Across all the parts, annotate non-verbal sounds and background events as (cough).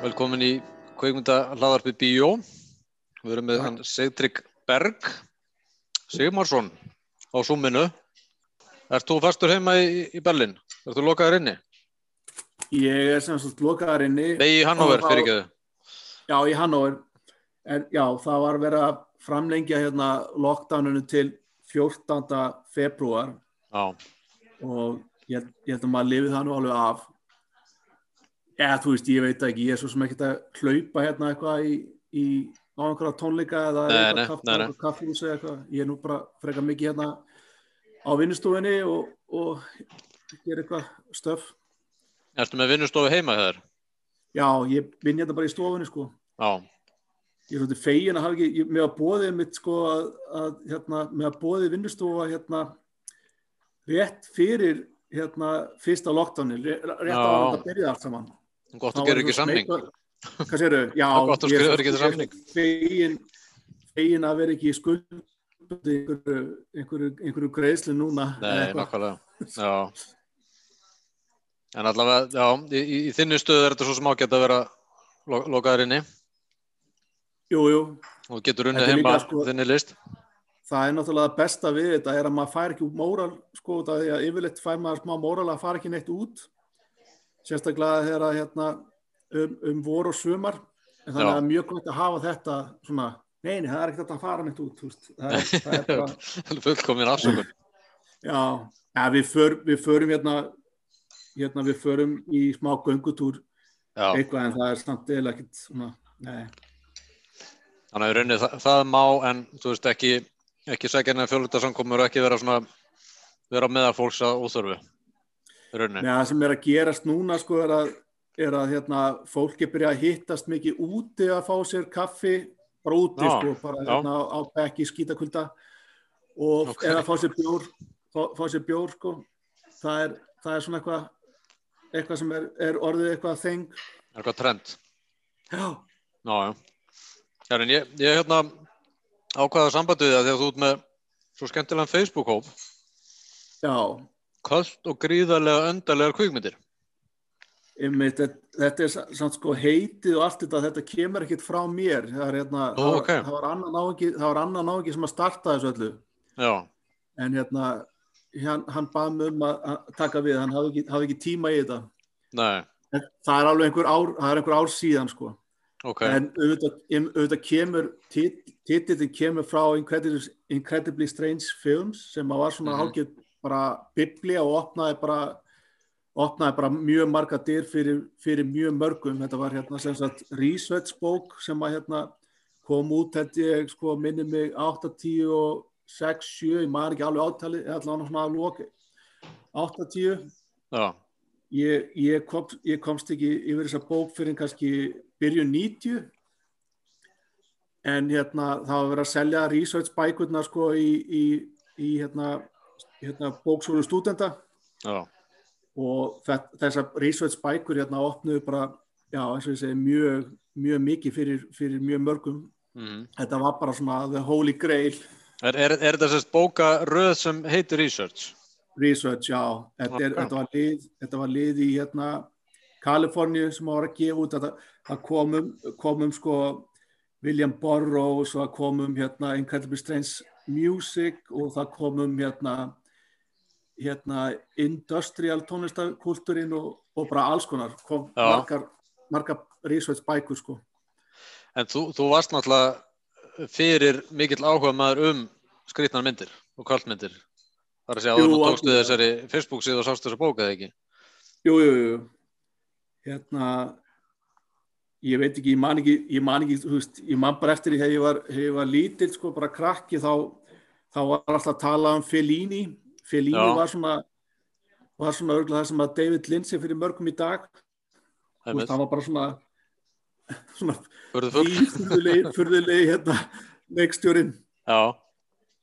Velkomin í kveikmynda hlaðarpi Bíó. Við erum með hann Sigtrygg Berg Sigmarsson á Súminu. Ert þú fastur heima í, í Berlin? Ert þú lokaður inni? Ég er sem sagt lokaðar inni. Nei, í Hannover, fyrir ekki þau. Já, í Hannover. En já, það var verið að framlengja hérna lockdowninu til 14. februar Já, og ég, ég held að maður lifið það nú alveg af. Eða, þú veist, ég veit ekki, ég er svo sem ekkert að hlaupa hérna eitthvað í, í á einhverja tónleika eða eitthvað nei, kaff- nei, nei. eitthvað kaffihúsi eða eitthvað. Ég er nú bara frekar mikið hérna á vinnustofinni og, og gera eitthvað stöf. Ertu með vinnustofu heima hér? Já, ég vinn hérna bara í stofunni, sko. Já, ég er svolítið fegin að hafa ekki, ég, með að bóðið mitt sko að, að hérna, með að bóðið vinnustofa hérna rétt fyrir hérna fyrsta lockdowni, ré- rétt Já. að þetta byrja allt saman. gott Þá að gera var ekki samning. Hvað segirðu? Já, Það (laughs) er gott að er svo- ekki samning. Fegin, fegin að vera ekki í skuld einhverju, einhverju, einhverju greiðslu núna. Nei, nákvæmlega. Já. (laughs) En allavega, já, í, í, þinni stöðu er þetta svo sem ágætt að vera lo, lokaður inni Jú, jú, og getur unnið er heima sko- þinni list. það er náttúrulega það besta við þetta er að maður fær ekki út móral sko, af því að yfirleitt fær maður smá móral að fara ekki neitt út sérstaklega þegar að hérna, um, um vor og sumar en þannig Já. að það er mjög gott að hafa þetta svona, neini, það er ekkert að fara neitt út þú veist. það er, það er (laughs) bara Fullkomin afsökun. já, ja, við, för, við förum hérna, hérna við förum í smá göngutúr. Já, eitthvað en það er samt eða ekkert svona, nei, þannig að í rauninni það, það má en þú veist ekki, ekki sækja neða fjölutasamkomur ekki vera svona, vera meðal fólks að úþörfu. Nei, það sem er að gerast núna sko er að, er að hérna, fólk er byrjað að hittast mikið úti að fá sér kaffi bara úti Já, sko, bara hérna, á bekki skítakulda og Ok. eða fá sér bjór fá, fá sér bjór sko. Það er, það er svona eitthvað eitthvað sem er, er orðið eitthvað þeng eitthvað trend. já, Já, já. Já, en ég, ég hérna ákvaða sambandi við það þegar þú ert með svo skemmtilegan Facebook-hóp, já kallt og gríðarlega öndarlegar kvikmyndir. einmitt, þetta, er sa- samt sko heitið og allt þetta, þetta kemur ekkit frá mér það, er, hérna, Ó, það, ok. var, það það var annan náungi sem að starta þessu öllu Já, en hérna hann, hann bað mig um að, taka við hann hafði ekki, hafði ekki tíma í þetta en það er alveg einhver ár, er einhver ár síðan sko. ok. en auðvitað, auðvitað kemur tit- titillinn kemur frá Incredibly, Incredibly Strange Films sem var svona Mhm. hálfgeð bara biblía og opnaði bara opnaði bara mjög marga dyr fyrir, fyrir mjög mörgum þetta var hérna sem sagt research bók sem að hérna kom út held ég sko minni mig 8, 10 og 6, 7 ég maður ekki alveg átali eða allavega svona að loka 8, 10 Já, ég, ég, kom, ég komst ekki yfir þessa bók fyrir kannski byrjun 90 en hérna það var verið að selja research bækurnar sko í, í, í hérna, hérna bóksúlu stúdenda já, og þess- þessar research bækur hérna opnuðu bara, já eins og ég segi mjög, mjög mikið fyrir, fyrir mjög mörgum. Mhm. þetta var bara svona the holy grail Er, er, er þetta sérst bóka röð sem heitir Research? research, já. Þetta, er, þetta, var, lið, þetta var lið í hérna Kaliforníu sem var að gefa út. Þetta, það komum, komum sko William Burroughs og það komum hérna Incredibly Strange Music og það komum hérna hérna industrial tónlistakultúrin og, og bara alls konar. Kom Já. margar, margar research bækur sko. En þú, þú varst náttúrulega fyrir mikill áhuga maður um skrýtnar myndir og kvöldmyndir. Það er að segja að þú tókstu þessari Facebook síðu og sástu þessa bóka eða ekki? Jú, jú, jú. Hérna, ég veit ekki, ég man ekki, ég man ekki, veist, ég man bara eftir því þegar ég var, var lítill, sko, bara krakki, þá, þá var alltaf að tala um Fellini. Fellini Já. var svona, var svona örgulega það sem að David Lindsay fyrir mörgum í dag. Veist, það var bara svona, (laughs) svona furðulegi, hérna, leikstjórin. Já,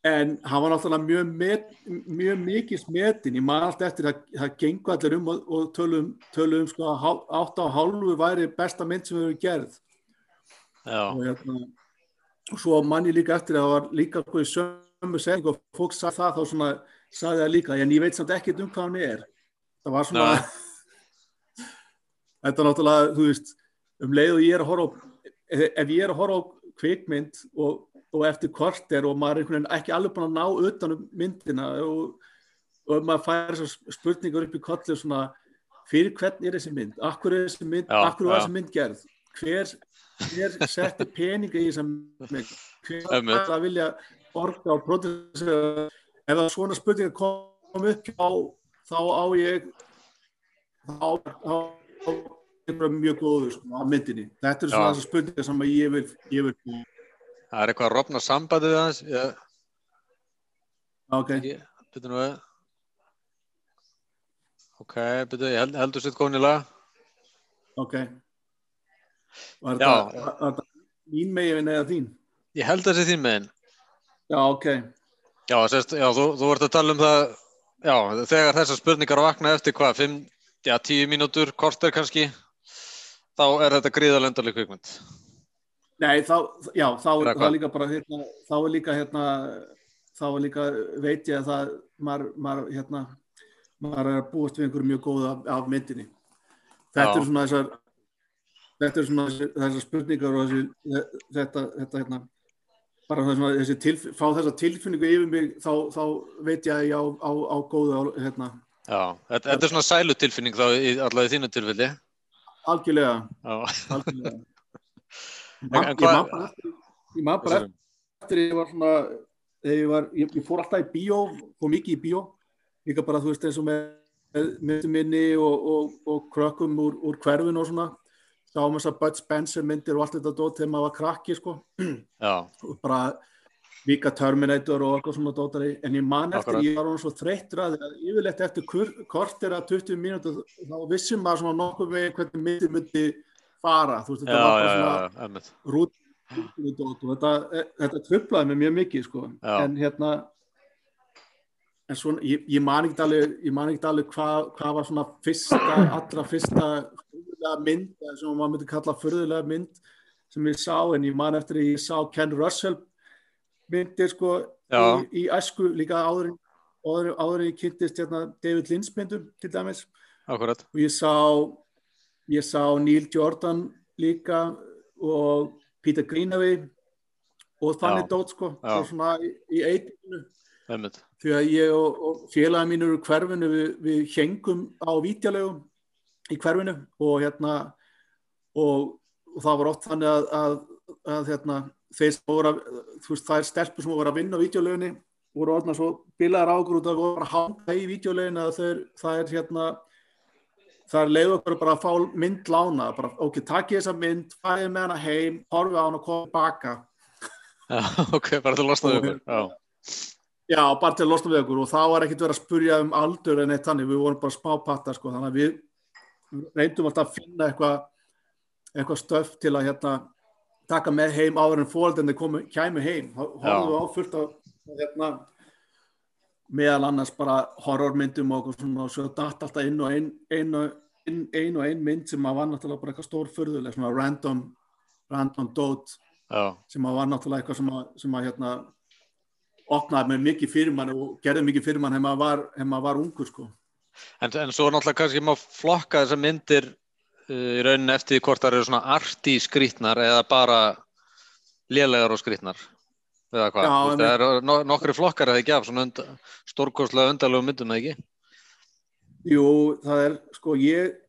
en hann var náttúrulega mjög, met, mjög mikið smetin, ég man alltaf eftir að það gengur allir um og, og tölum, tölum sko að hál- átta og hálfu væri besta mynd sem við hefur gerð. Og hérna og svo man ég líka eftir að það var líka sko í sömu seging og fólk sagði það þá svona sagði það líka, en ég veit samt ekkert um hvað hann er. Það var svona (laughs) þetta er náttúrulega, þú veist um leið og ég er að horfa á ef ég er að horfa á kvikmynd og, og eftir korter og maður er ekki alveg búin að ná utan um myndina og, og maður fær spurningar upp í kollu svona fyrir hvern er þessi mynd, akkur er þessi mynd Já, akkur var þessi mynd gerð? Hver, hver setti peninga í þessa mynd? Hver er að vilja borga og produsera ef það svona spurningar kom upp á, þá á ég þá er það mjög góður sko, á myndinni. Þetta er svona Já. þessar spurningar sem ég vil, ég vil það er eitthvað að rofna sambandið við hans ég, ok, byrju nú við ok, byrju, ég held, heldur í lag. Ok. Var þetta mín megin eða þín? Ég held þessi þín megin. Já, ok, já, sérst, já þú, þú ert að tala um það já, þegar þessar spurningar vakna eftir hvað, 5, já, 10 mínútur korter kannski þá er þetta gríðalendarleg kvikmynd nei, þá já, þá Eða er líka bara hérna, þá er líka hérna þá er líka, veit ég að það maður, maður hérna maður er að búast við einhverju mjög góð af, af myndinni. Þetta Já. er svona þessar þetta er svona þessar, spurningar og þessi, þetta, þetta hérna bara svona, þessi tilf, fá þessa tilfinningu yfir mig þá, þá veit ég að ég á, á, á góðu á, hérna, já, þetta, þetta er svona sælutilfinning þá í, allavega í þínu tilfelli. Algjörlega. Algjörlega Man- ég man bara eftir ég man bara eftir ég var svona ég, var, ég, ég fór alltaf í bíó fór mikið í bíó. Líka bara þú veist eins og með myndum minni og, og, og krökkum úr, úr hverfin og svona. Sáum þess að Bud Spencer myndir og allt þetta dót þegar maður var krakki sko. Og bara líka Terminator og eitthvað svona dótari en ég man eftir, Akkurat. ég var hann svo þreyttur að yfirleitt eftir kur, kortir að 20 mínútur þá vissum maður svona nokkuð með hvernig myndir myndi fara þú veist já, þetta var bara já, svona já, rút þetta, þetta tröflaði mig mjög mikið sko. Já. en hérna en svona, ég, ég man ekki alveg ég man ekki alveg hvað hva var svona fyrsta, allra fyrsta mynd, sem maður myndi kalla furðulega mynd sem ég sá en ég man eftir að ég sá Ken Russell myndir sko Já. í, í æsku líka áður áður, áður ég kynntist hérna, David Lynch myndum til dæmis akkurat og ég sá ég sá Neil Jordan líka og Peter Greenaway og þannig Já. dót sko svona í, í eitinu því að ég og, og félagin mínur úr hverfinu við, við hengum á vítjalögum í hverfinu og hérna og, og það var oft þannig að, að, að hérna þeir sem voru að, þú veist, það er stelpur sem voru að vinna á vítjalöginni voru orðna svo bilaðar águr út að voru að hanga í vítjalögin að það er hérna það er leið okkur bara að fá mynd lána bara, ok, takk ég þessa mynd, farið með hana heim horfið á hana og komið baka. (laughs) Ok, bara til að losna við ykkur já, bara til að losna við okkur og það var ekkert verið að spurja um aldur en eitt þannig, við vorum bara smápattar sko, þannig að við reyndum alltaf að finna eitthvað eitthvað stöf til að hérna taka með heim áður en fóreldinni komu, kæmu heim, horfum við á fullt af hérna meðal annars bara horrormyndum og svona og svo datt alltaf inn og ein, ein, ein, ein og ein mynd sem að var náttúrulega bara eitthvað stór furðuleg, svona random random dot já, sem að var náttúrulega eitthvað sem að, sem að hérna opnaði með mikið fyrir mann og gerði mikið fyrir mann hefði maður var, var ungur sko. en, en svo náttúrulega kannski má flokka þessar myndir uh, í rauninni eftir hvort það eru svona arti skrítnar eða bara lélegar og skrítnar eða hvað, Já, það eru no, nokkri flokkar eða ekki af svona und, stórkostlega undarlegu myndum eða ekki? Jú, það er sko ég,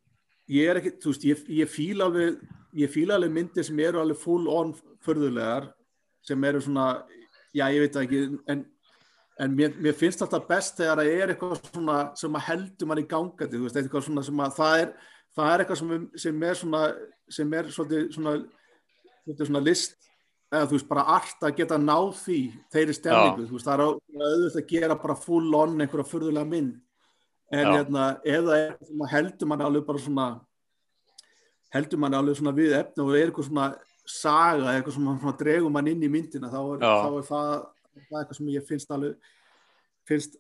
ég er ekki, þú veist, ég, ég fíla alveg ég fíla alveg myndir sem eru alveg full on förðulegar sem eru svona, já ég veit það ekki en, en mér, mér finnst alltaf best þegar það er eitthvað svona sem að heldur mann í gangandi, þú veist, eitthvað svona sem að það er, það er eitthvað sem, sem er svona, sem er svolítið svona, svolítið svona list eða þú veist, bara art að geta náð því þeirri stemningu, þú veist, það er auðvitað að gera bara full on einhverja furðulega mynd en Já. hérna, að heldur mann alveg bara svona heldur mann alveg svona við efni og er eitthvað svona saga, eitthvað sem svona dregur mann inn í myndina þá er, Já. þá er það, það er eitthvað sem ég finnst alveg finnst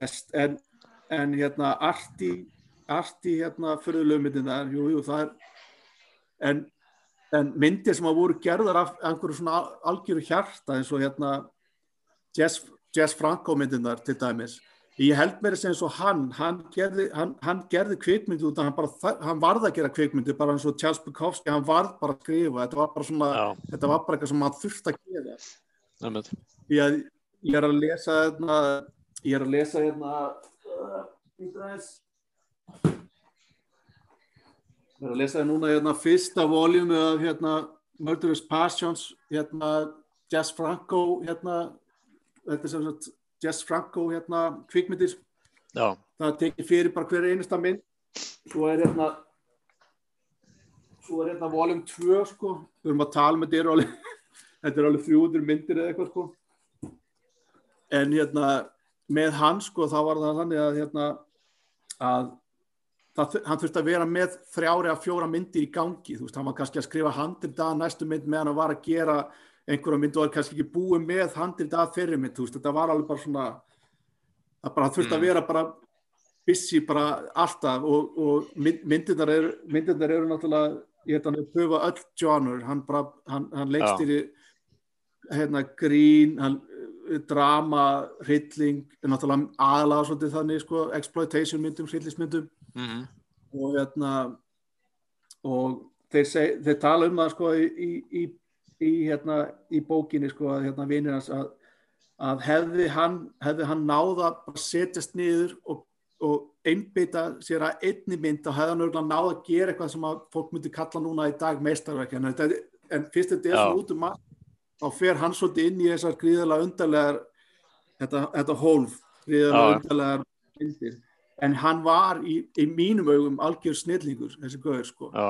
best en, en hérna arti arti hérna fyrirlegu myndina jú, jú, það er en, en myndir sem að voru gerðar af einhverju svona algjöru hjarta eins og hérna Jess, Jess Franco myndinar til dæmis. Ég held mér þess að hann hann gerði, hann, hann gerði kvikmyndi út af hann, bara, hann varð að gera kvikmyndi bara eins og Charles Bukowski, hann varð bara að skrifa. Þetta var bara svona, Já. þetta var bara eitthvað sem hann þurfti að gera. Ég, ég er að lesa hérna, ég er að lesa hérna uh, býttu aðeins. ég er að lesa núna hérna fyrsta voljumi af hérna Murderous Passions hérna Jess Franco hérna þetta er sem sagt Jess Franco hérna kvikmyndir. Já, það tekið fyrir bara hver einasta mynd. Svo er hérna svo er hérna voljum 2 sko. Við erum að tala með eru alveg þetta eru alveg (laughs) 300 myndir eða eitthvað sko. En hérna með hann sko þá var það þannig að hérna að það, hann þurfti að vera með þrjári að fjóra myndir í gangi þú veist, hann var kannski að skrifa handrið að næstu mynd meðan hann var að gera einhverja mynd og var kannski ekki búið með handrið að þeirri mynd, þú veist, þetta var alveg bara svona það bara þurfti að Mm. vera bara busy bara alltaf og, og mynd, myndirnar eru myndirnar eru náttúrulega ég held að hann pröfað öll genre hann, bara, hann, hann leikst í hérna grín hann, eh, drama, hrylling náttúrulega aðlaga svolítið þannig sko, exploitation myndum, hryllismyndum mm og hérna og þeir, seg, þeir tala um það sko í, í, í, hérna, í bókinni sko að hérna vinir hans að, að hefði hann, hefði hann náða að setjast niður og, og einbytta sér að einni mynd og hefði hann örgulega náða að gera eitthvað sem að fólk myndi kalla núna í dag meistarverk en, en fyrst þetta er svona út um allt þá fer hann svolítið inn í þessar gríðarlega undarlegar þetta, þetta hólf gríðarlega Já. undarlegar myndir en hann var í, í mínum augum algjör snillingur þessi gauður sko. Já,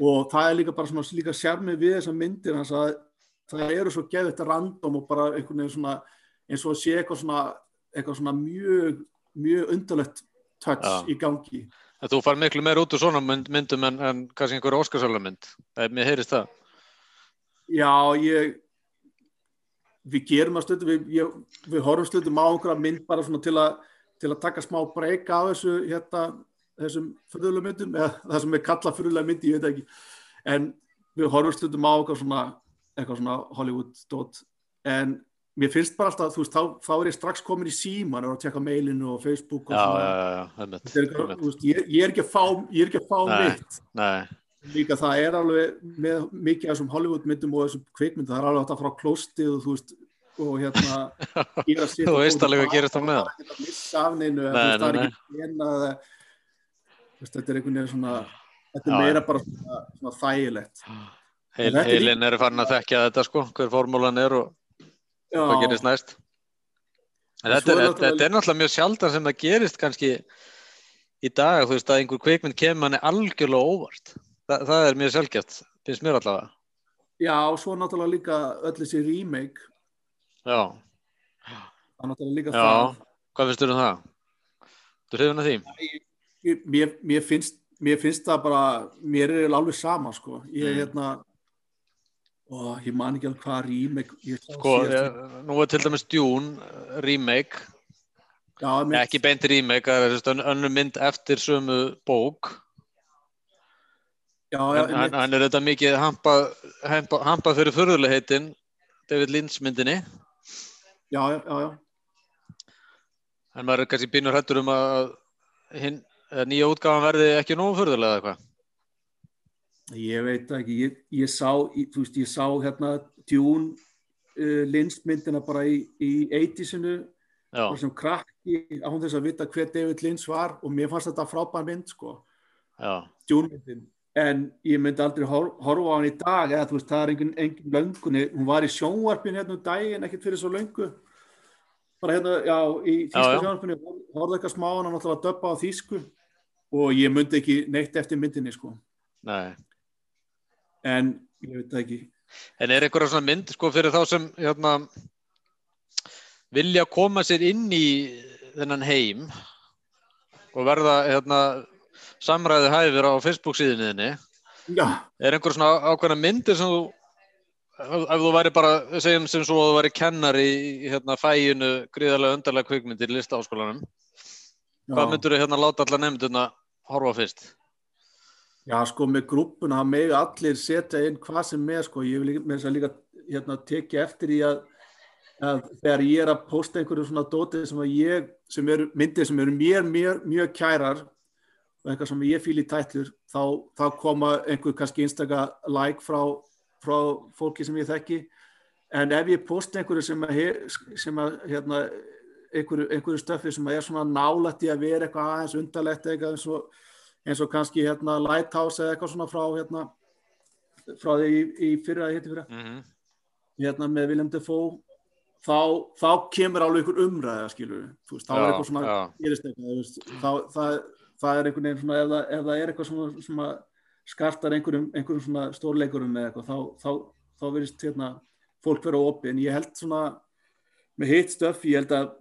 og það er líka bara svona líka sjarmið við þessar myndir hans að það eru svo geðið random og bara einhvern veginn svona eins og að sé eitthvað svona, eitthvað svona mjög, mjög undarlegt touch Já. í gangi. Þú far miklu meir út úr svona mynd, myndum en, en kannski einhverju Óskarsálumynd mér heyrist það. Já, ég við gerum að stundum við, við horfum stundum á einhverja mynd bara svona til að, til að taka smá breyka á þessu hérna, þessum fyrðulega myndum eða það sem við kalla fyrðulega myndi, ég veit ekki. En við horfum stundum á eitthvað svona, eitthvað svona Hollywood dot en mér finnst bara alltaf, þú veist, þá, þá er ég strax komin í síman og að tjekka mailinu og Facebook og já, svona. já, já, eitthvað, veist, ég, ég er ekki að fá ég er ekki að fá Nei. mitt. Nei, líka það er alveg með mikið af þessum Hollywood myndum og þessum kvikmyndum það er alveg að fara á klóstið og þú veist og hérna (laughs) gera Þú veist alveg gerist á og meðan. það. er ekkert að missa af neinu það er ekki þú veist, þetta er einhvern veginn svona þetta er meira bara svona, svona þægilegt. Heil, þetta er heilin er farin að þekkja þetta sko, hver formúlan er og hvað gerist næst. Þetta er, er þetta, þetta er náttúrulega mjög sjaldan sem það gerist kannski í dag, þú veist að einhver kveikmynd kemur manni algjörlega óvart. Þa, það er mjög sjálfgeft, finnst mér allavega. Já, og svo náttúrulega líka öll þessi remake Já, er já, hvað finnst þú um það? Þú hrifin að því? Ég- mér, mér, finnst, mér finnst það bara mér er alveg sama sko. Ég Mm. hérna ó, ég man ekki alveg hvað remake ég Sko, síðast- eh, nú er til dæmis Dune eh, remake, já, mér, ekki beint remake, það er ön- önnur mynd eftir sömu bók. Já, já, en hann, hann er þetta mikið hampað hampa, hampa fyrir förðulegheitin David Lynch myndinni já, já, já, en maður er kannski bínur hættur um að hinn, eða nýja útgáfan verði ekki nógu förðulega eða hvað? Ég veit ekki, ég, ég sá, ég, þú veist, ég sá hérna Dune uh, Lynch-myndina bara í, í 80-sinu, Já, bara sem krakki á hún þess að vita hver David Lynch var og mér fannst þetta frábær mynd, sko, já, Dune-myndin. En ég myndi aldrei hor horfa á hann í dag, eða þú veist, það er engin, engin löngunni, hún var í sjónvarpin hérna um daginn, ekkert fyrir svo löngu. Bara hérna, já, í þýsku já. sjónvarpinu, horfði eitthvað smá hann, ætlaði að döppa á þýsku og ég myndi ekki neitt eftir myndinni, sko. nei En ég veit það ekki. En er einhverja svona mynd sko fyrir þá sem hérna, vilja koma sér inn í þennan heim og verða hérna, samræði hæfir á Facebook síðunniðinni. Já, er einhver svona ákveðna myndir sem þú ef, þú væri bara, segjum sem svo að þú væri kennari í hérna fæinu gríðarlega undarlega kvikmyndir í listaháskólanum, hvað myndur þú hérna láta alla nefnduna horfa fyrst? Já, sko, með grúppuna, það megi allir setja inn hvað sem er, sko, ég vil með þess að líka hérna, tekja eftir í að, að þegar ég er að posta einhverju svona dótið sem að ég, sem eru myndir sem eru mér, mér mjög kærar og eitthvað sem ég fýl í tætlur, þá, þá koma einhver kannski einstaka like frá, frá fólki sem ég þekki, en ef ég posta einhverju sem að, sem að hérna, einhverju, einhverju stöfi sem að er svona nálætt í að vera eitthvað aðeins undarlegt eitthvað eins og eins og kannski hérna Lighthouse eða eitthvað svona frá hérna frá því í, í fyrra, fyrra Mm -hmm. hérna með Willem Dafoe þá, þá kemur alveg ykkur umræða skilur við, þá er eitthvað svona já, gerist eitthvað, þú veist, þá, það, það er einhvern veginn svona, ef það, ef það er eitthvað svona, svona skartar einhverjum, einhverjum svona stórleikurum eða eitthvað, þá, þá, þá verðist hérna fólk vera opið, en ég held svona með hitt stöf, ég held að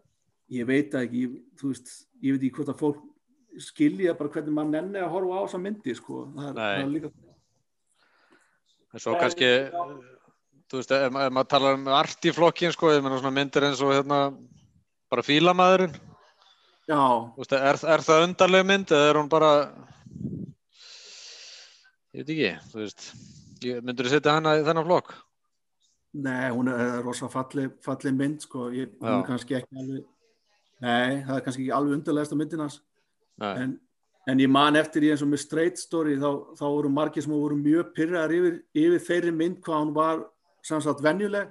ég veit ekki, ég, þú veist ég veit ekki hvort að fólk skilja bara hvernig maður nenni að horfa á þessa myndi sko, það er, það er líka en svo kannski, þú veist, ef, ef maður talar um art í flokkin, sko, ég meina svona myndir eins og hérna, bara fílamaðurinn, þú veist, er, er það undarleg mynd eða er hún bara, ég veit ekki, þú veist, ég- myndirðu setja hana í þennan flokk? nei, hún er rosa falleg, falleg mynd sko, ég, hún er kannski ekki alveg nei, það er kannski ekki alveg undarlegasta myndin hans. Nei, en, en ég man eftir í eins og með Straight Story þá, þá voru margir sem voru mjög pyrraðar yfir, yfir þeirri mynd hvað hún var samsagt venjuleg.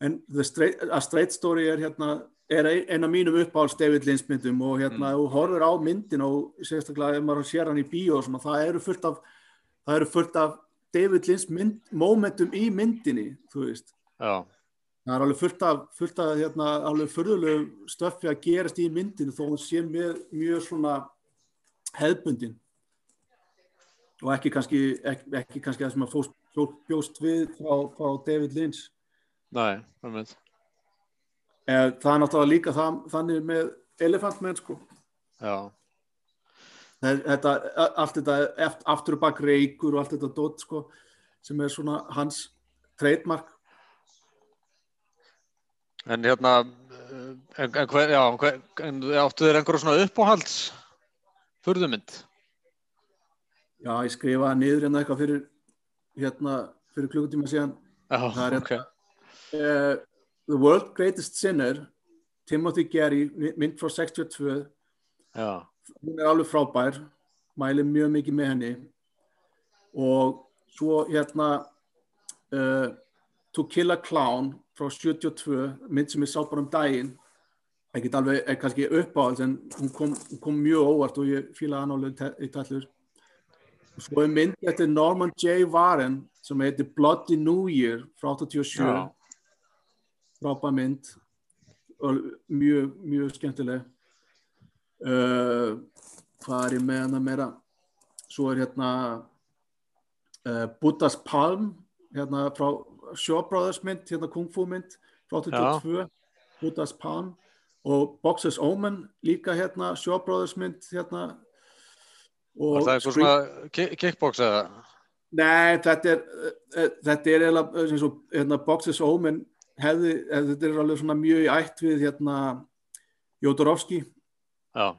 En straight, A Straight Story er hérna er ein ein af mínum uppáhalds David Lynch myndum og hérna þú horfir á myndin og sérstaklega ef maður sér hann í bíó og svona, það eru fullt af það eru fullt af David Lynch mynd, momentum í myndinni þú veist. Já, Það er alveg fullt af, fullt af hérna, alveg furðulegu stöffi að gerast í myndinu þó hún sé með mjög svona hefðbundin. Og ekki kannski, ekki, ekki kannski það sem að fólk, bjóst við frá, frá David Lynch. nei, það mynd, Eh, Það er náttúrulega líka það, þannig með Elephant Man sko. Þetta, allt þetta aftur og bak reykur og allt þetta dótt sko, sem er svona hans trademark. en hérna, eh, en, en, hver, já, hver, en áttu þér einhverju svona uppáhalds furðumynd? Já, ég skrifaði niður hérna eitthvað fyrir, hérna, fyrir klukkutíma síðan Já, Það er ok, uh, The World Greatest Sinner Timothy Gary, mynd frá 62 já, hún er alveg frábær mæli mjög mikið með henni. Og svo hérna uh, To Kill a Clown frá 72 mynd sem ég sá bara um daginn. Ekkert alveg, er kannski uppáhald en hún kom, hún kom mjög óvart og ég fílaði hann alveg í tallur og svo er mynd eftir Norman J. Warren sem heitir Bloody New Year frá 87 Já. Frábær mynd og mjög, mjög skemmtileg. Uh, hvað er ég með hana meira svo er hérna uh, Buddha's Palm hérna frá Shaw Brothers mynd hérna Kung Fu mynd frá 82 Buddha's Palm. Og Boxer's Omen líka hérna Shaw Brothers mynd hérna. Var það eitthvað svona ki- kickbox eða? Nei, þetta er uh, þetta er og hérna, Boxes Omen hefði, eh, þetta er alveg svona mjög í ætt við hérna Jodorowsky, Já,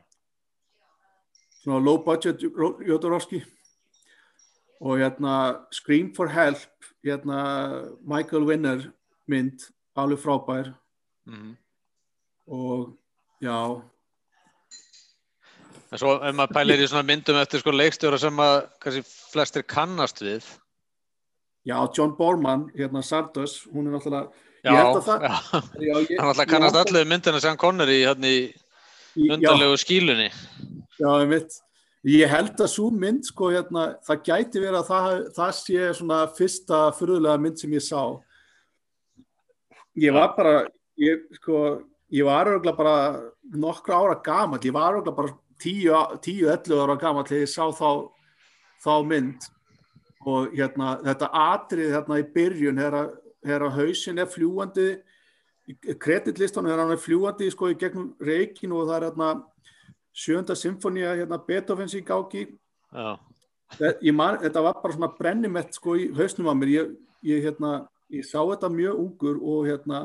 svona low budget Jodorowsky. Og hérna Scream for Help hérna Michael Winner mynd, alveg frábær. Mhm. og já, En svo ef maður pælir í svona myndum eftir sko leikstjóra sem að kannski flestir kannast við. já, John Borman hérna Sardus, hún er náttúrulega Já, ég held að það já. ég, Hann kannast allir myndina sem konur í hérna undarlegu skílunni. Já, einmitt. Ég held að svo mynd, sko, hérna, það gæti verið að það, það sé svona fyrsta fyrirlega mynd sem ég sá. Ég var bara, ég, sko, ég var örgulega bara nokkra ára gamall, ég var örgulega bara 10-11 ára gamall þegar ég sá þá, þá mynd og hérna, þetta atrið hérna í byrjun, þegar þegar hausin er fljúandi, kreditlistan er hann er fljúandi sko í gegnum reikin og það er hérna sjönda symfónia hérna Beethovens í gáki Já, man, þetta var bara svona brennimett sko í hausnum á mér. Ég, ég hérna, ég sá þetta mjög ungur og hérna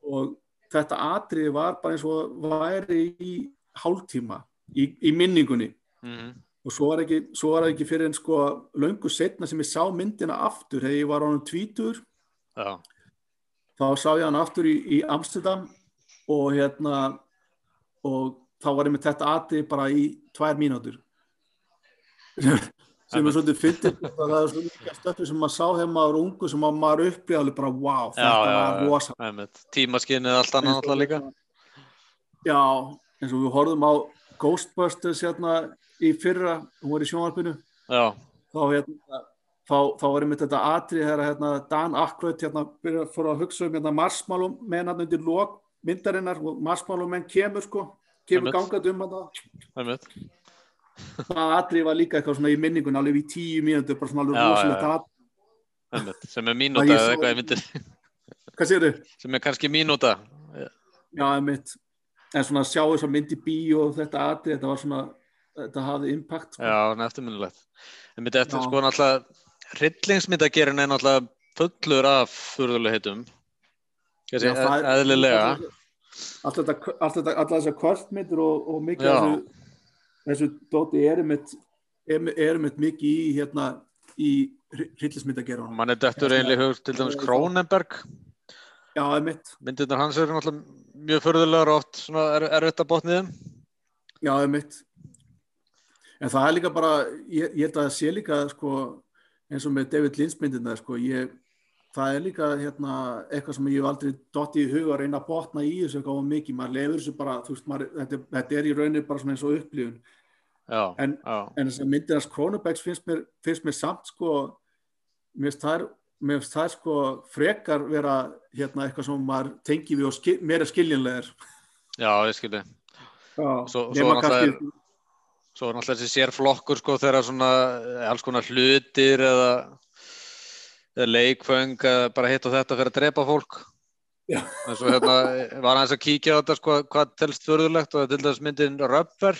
og þetta atriði var bara eins og væri í hálftíma í, í minningunni. Mhm. og svo var ekki, svo var ekki fyrir en sko löngu setna sem ég sá myndina aftur þegar ég var ánum tvítur Já, þá sá ég hann aftur í, í Amsterdam og hérna og þá var ég með þetta atrið bara í tvær mínútur. (laughs) Sem er svolítið fyndið það er svona mikið stöfni sem maður sá þegar maður var ungu sem maður upplýði alveg bara wow, þetta já, var já, rosa einmitt. Tímaskinnið allt annað náttúrulega líka. Já, eins og við horfum á Ghostbusters hérna í fyrra, hún var í sjónvarpinu. Já, þá hérna þá, þá var einmitt þetta atrið þegar hérna Dan Aykroyd hérna fór að hugsa um hérna Marshmallow menn hann undir lok myndarinnar og Marshmallow menn kemur sko kemur gangað um einmitt. það atrið var líka eitthvað svona í minningun alveg í tíu mínútur, bara svona alveg já. atrið. Sem er mínúta ég eða eitthvað í myndir. hvað séu þau? Sem er kannski mínúta. Já, einmitt en svona að sjá þess að myndi bíó og þetta atrið, þetta var svona þetta hafði impact sko. Já, hann er eftirminnilegt. En myndi eftir Já. sko náttúrulega, hryllingsmyndagerin er náttúrulega fullur af það- eðlilega. allt þetta, allt þetta, allar þessar kvöldmyndir og, og mikið þessu, þessu dóti er mitt, er mitt mikið í hérna í hryllismyndagerunum. Man er dettur einlega hug til dæmis Kronenberg. Já, er mitt, Myndirnar hans eru náttúrulega mjög furðulegar og oft svona er, erfitt að botni þeim. já, er mitt. En það er líka bara, ég, ég held að það sé líka sko, eins og með David Lynch myndirna, sko, ég, það er líka hérna, eitthvað sem ég aldrei dotti í huga að reyna að botna í þessu eitthvað of mikið, maður lefur þessu bara, veist, maður, þetta, þetta er í rauninni bara eins og upplifun. Já, En- en þess að myndir hans Kronenbergs finnst mér, finnst mér samt sko mér finnst mér þær sko frekar vera hérna eitthvað sem maður tengi við og skil, meira skiljanlegar já, ég skilji. Já, Svo- svo nema náttúrulega Svo er náttúrulega þessi sérflokkur sko þegar svona eh, alls konar hlutir eða, eða leikföng eða bara hitt og þetta fyrir að drepa fólk. Já. En svo hérna var hans að kíkja á þetta sko hvað telst förðulegt og það til dæmis myndin Rubber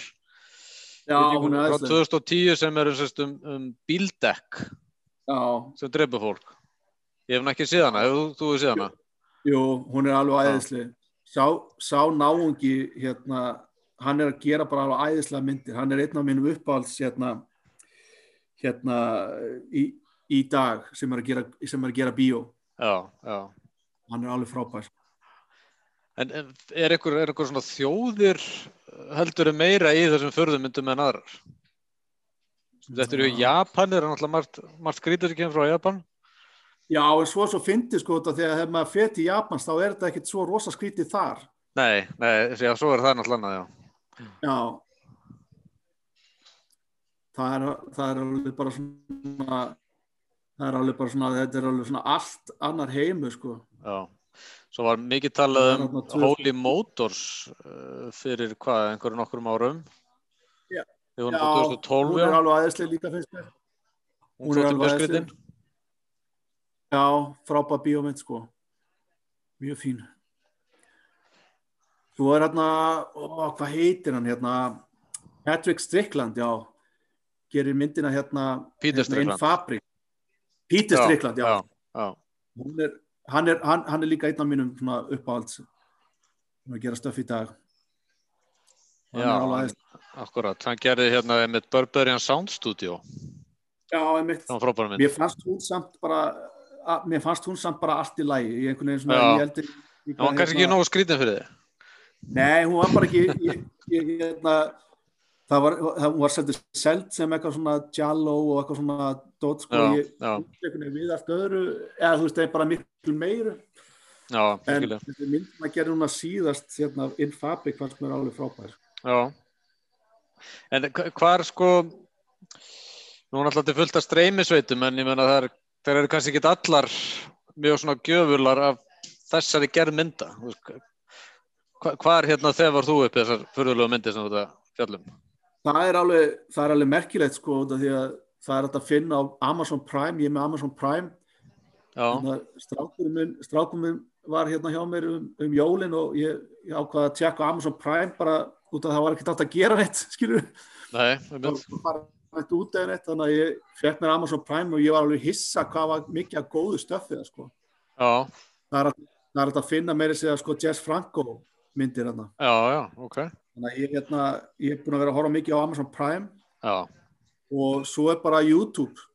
já, hún er frá aðeinslega 2010 sem er um, um bíldekk sem drepa fólk. Ég hef hann ekki séð hana, hefur þú, séð hana? jú, hún er alveg æðislega sá, sá náungi hérna, hann er að gera bara alveg æðislega myndir hann er einn af mínum uppáhalds hérna, hérna í, í dag sem er að gera, sem er að gera bíó Já, já. hann er alveg frábær En en er einhver, er einhver svona þjóðir heldur meira í þessum förðumyndum en aðrar? Þetta eru Japanir, er náttúrulega margt, margt skrítið sem kemur frá Japan. Já, en svo svo fyndi sko þetta þegar hef maður fer til Japans þá er þetta ekkert svo rosa skrítið þar. Nei, nei, já, svo er það náttúrulega já. Já. Það er, það er alveg bara svona, það er alveg bara svona, þetta er alveg svona allt annar heimu sko. já. Svo var mikið talað um Holy Motors uh, fyrir hvað, einhverju nokkrum árum. Já. Við vorum á 2012, hún er alveg aðeinslega líka mér. Hún er alveg skrítin. Já, frábæð bíómynd sko. Mjög fín. Svo er hérna, ó, hvað heitir hann hérna? Patrick Strickland, já. Gerir myndina hérna Peter hérna, Strickland. Fabric. Peter Já, Strickland, já. Já, já. Hún Er, hann, er, hann, hann er líka einn af mínum svona uppáhalds hann er að gera stöff í dag. Hann Já, alveg hann-. Akkurat, hann gerði hérna með Barbarian Sound Studio. Já, einmitt. Mér fannst hún samt bara, að, mér fannst hún samt bara allt í lagi. Í einhvern veginn svona, Já. ég heldur. Það var kannski ekki nógu skrítin fyrir þig. Nei, hún var bara ekki ég, ég, hérna, það var, var seldur seld sem eitthvað svona jallo og eitthvað svona dot sko, Já, ég, já, við allt öðru. Eða þú veist, það er bara miklu meiru já, en þessi mynd maður gerir núna síðast hérna, in fabric fannst mér alveg frábær. Já. En hva- hvar sko, nú er alltaf til fullt af streymisveitum en ég menna það er, það eru kannski ekki allar mjög svona gjöfular af þessari gerð mynda. Hva- Hvar hérna þegar þú upp þessar fyrðulegu myndir sem þetta fjallum? það er alveg, það er alveg merkilegt sko, því að það er að finna á Amazon Prime, ég er með Amazon Prime. Að strákurinn minn, var hérna hjá mér um, um jólin og ég, ég ákvaði að tjekka Amazon Prime bara út af það var ekkert átt að gera neitt, (laughs) skilur nei, var neitt þannig að ég fekk mér Amazon Prime og ég var alveg hissa hvað var mikið að góðu stöfið sko. Það er, að- er að finna meiri segja sko Jess Franco myndir hérna já, já, ok. þannig að ég, hérna, ég er búin að vera að horfa mikið á Amazon Prime. Já, og svo er bara YouTube.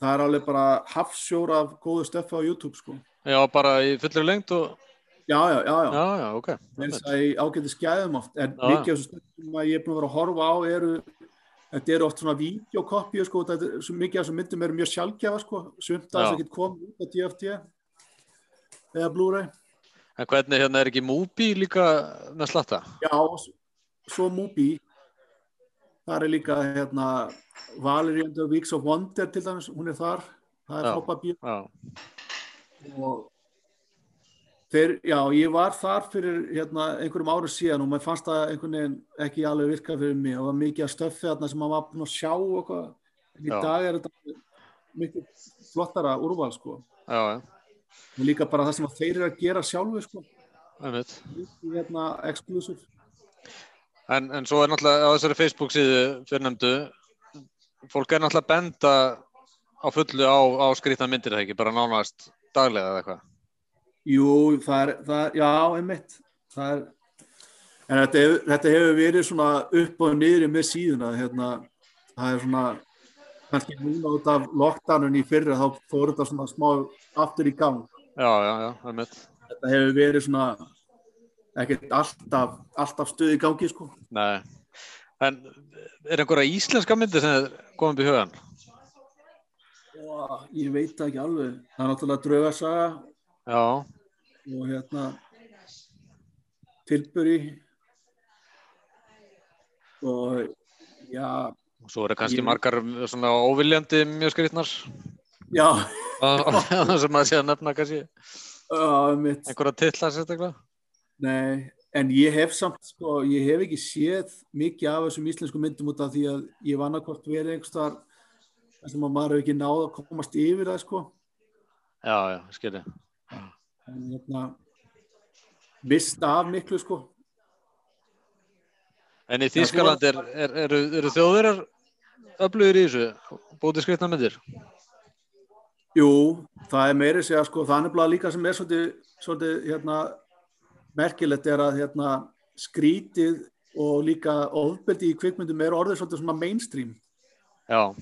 Það er alveg bara hafsjór af góðu stöffi á YouTube sko. Já, bara í fullri lengt og, já, já, já, já, já, já, ok. eins að í ágæti skæðum oft. En mikið af þessu stöffi sem að ég er búin að vera að horfa á eru þetta eru oft svona videokopju sko, þetta er, svo mikið af þessum myndum eru mjög sjálfgefa sko, sumt að Já. þess að get komið út á DFT eða Blu-ray En hvernig hérna er ekki Mubi líka með slatta? Já, svo Mubi. Þar er líka hérna Valerie and the Weeks of Wonder til dæmis, hún er þar. Það er Já, og þeir, já, ég var þar fyrir hérna einhverjum árum síðan og mér fannst það einhvern veginn ekki alveg virka fyrir mig. Og það var mikið að stöffi þarna sem maður var búin að sjá og eitthvað, en í Já. dag er þetta mikið flottara úrval sko. Já, já, og líka bara það sem þeir eru að gera sjálfu sko, hérna exclusive. En, en svo er náttúrulega á þessari Facebook síðu fyrrnefndu, fólk er náttúrulega benda á fullu á, á skrýtna myndir það ekki, bara nánast daglega eða eitthvað. Jú, það er, það er já, einmitt. Það er, en þetta þetta hefur verið svona upp og niður með síðuna hérna, það er svona kannski núna út af lockdownun í fyrra þá fór þetta svona smá aftur í gang. Já, já, já, þetta hefur verið svona ekkert alltaf, alltaf stuð í gangi sko. Nei. En er einhverja íslenska myndir sem er komið upp í hugan? og ég veit það ekki alveg. Það er náttúrulega draugasaga Já, og hérna tilburi og já og svo eru kannski Ég- margar svona óviljandi mjög skrýtnar. Já, (laughs) sem maður sé að nefna kannski. Uh, mitt einhverja titla sérstaklega. Nei, en ég hef samt sko, ég hef ekki séð mikið af þessum íslensku myndum út af því að ég var annarkvort verið einhverstaðar þar sem að maður hefur ekki náð að komast yfir það sko. Já, já, skilji. en hérna mist af miklu sko En í Þýskaland er, er, eru, eru þjóðverjar öflugir í þessu, bútið skrifna myndir? Jú, það er meiri segja sko, það er nefnilega líka sem er svolítið, svolítið hérna, merkilegt er að hérna, skrítið og líka ofbeldi í kvikmyndum er orðið svolítið svona mainstream. Já,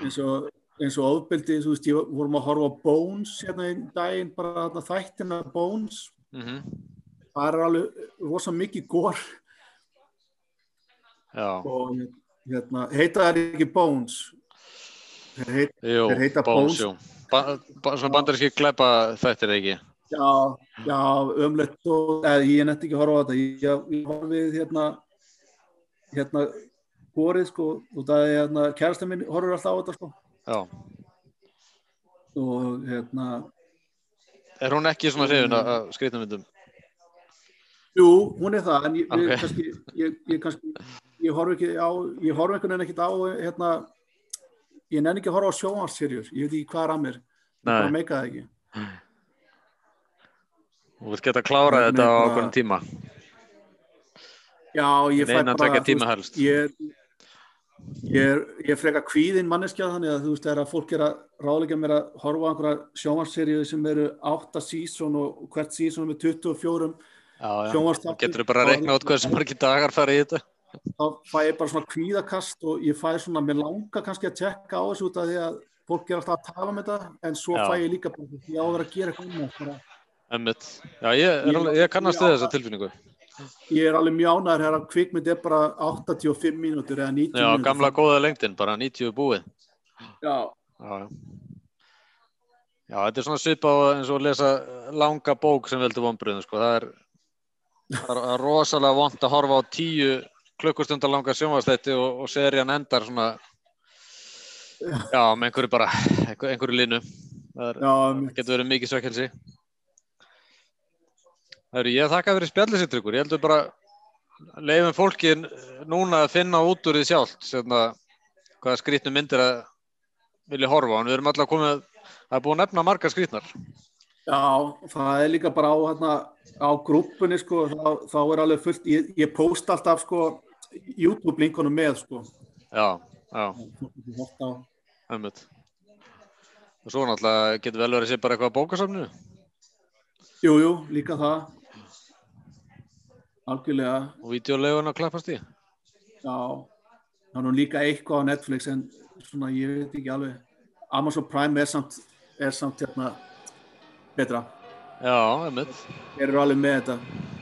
eins og, eins og ofbeldi, þú veist, ég vorum að horfa Bones hérna einn daginn, bara þarna þættina Bones, mm það er alveg rosa mikið gór og hérna, heita það ekki Bones þeir heit, jú, þeir heita Bones, Bones. Ba, ba, svona bandaríski glæpa þættir ekki. Já, já, ömlegt og eða, ég netti ekki að horfa á þetta ég, ég horfið hérna hérna hvorið sko og það er hérna, kærasta minn horfur alltaf á þetta sko Já, og hérna, er hún ekki svona hrifin af skrifna myndum? jú, hún er það en ég, Ok. ég kannski ég, ég kannski, ég horf ekki á ég horf einhvern veginn ekkert á hérna ég nenni ekki að horfa á sjónvarsserjur ég veit ekki hvað er að mér, bara meika það ekki Þú vilt geta klárað Nei, þetta á okkur tíma. Já, ég fæ bara þú veist, helst. Ég, ég er, ég er freka kvíðin manneskja þannig að þú veist þegar að fólk er að ráðleika mér að horfa á einhverja sjónvarsseríu sem eru 8 sísón og hvert sísón með 24 Já, já. Sjónvarpsþáttir. Getur þú bara að rekna út hversu margir dagar fara í þetta? Þá fæ ég bara svona kvíðakast og ég fæ svona, mér langar kannski að tjekka á þessu út af því að fólk er alltaf að tala um þetta en svo Já. fæ ég líka bara því að vera að gera eitthvað Emmitt. Já, ég, er Ég- ég kannast við þessa tilfinningu. ég er alveg mjánaður þegar að kvikmynd er bara 85 mínútur eða 90 Já, mínútur gamla góða lengdin, bara 90 búið. Já, Já, já. Já, þetta er svona svipað eins og að lesa langa bók sem veldur vonbröðum, sko. Það er, það er rosalega vond að horfa á tíu klukkustundar langa sjónvastætti og, og serían endar svona, já, með einhverju bara, einhver, einhverju línu. Það, er, já, getur verið mikið sökkelsi. Það eru, ég þakka fyrir spjallisittryggur. Ég heldur bara leifum fólki núna að finna út úr því sjálft, svona, hvaða skrýtnu myndir að vilja horfa. En við erum alltaf komið, er búið að nefna margar skrýtnar. Já, það er líka bara á, hérna, á grúppunni sko, þá, þá er alveg fullt, ég, ég post alltaf sko YouTube-linkunum með sko. Já, já. Og svo náttúrulega getur vel verið að sé bara eitthvað á bókasafninu. jú, jú, líka það. Algjörlega. Og videolegun að klappast í. Já, það er nú líka eitthvað á Netflix en svona ég veit ekki alveg. Amazon Prime er samt, er samt hérna betra, Já, einmitt. Þeir eru alveg með þetta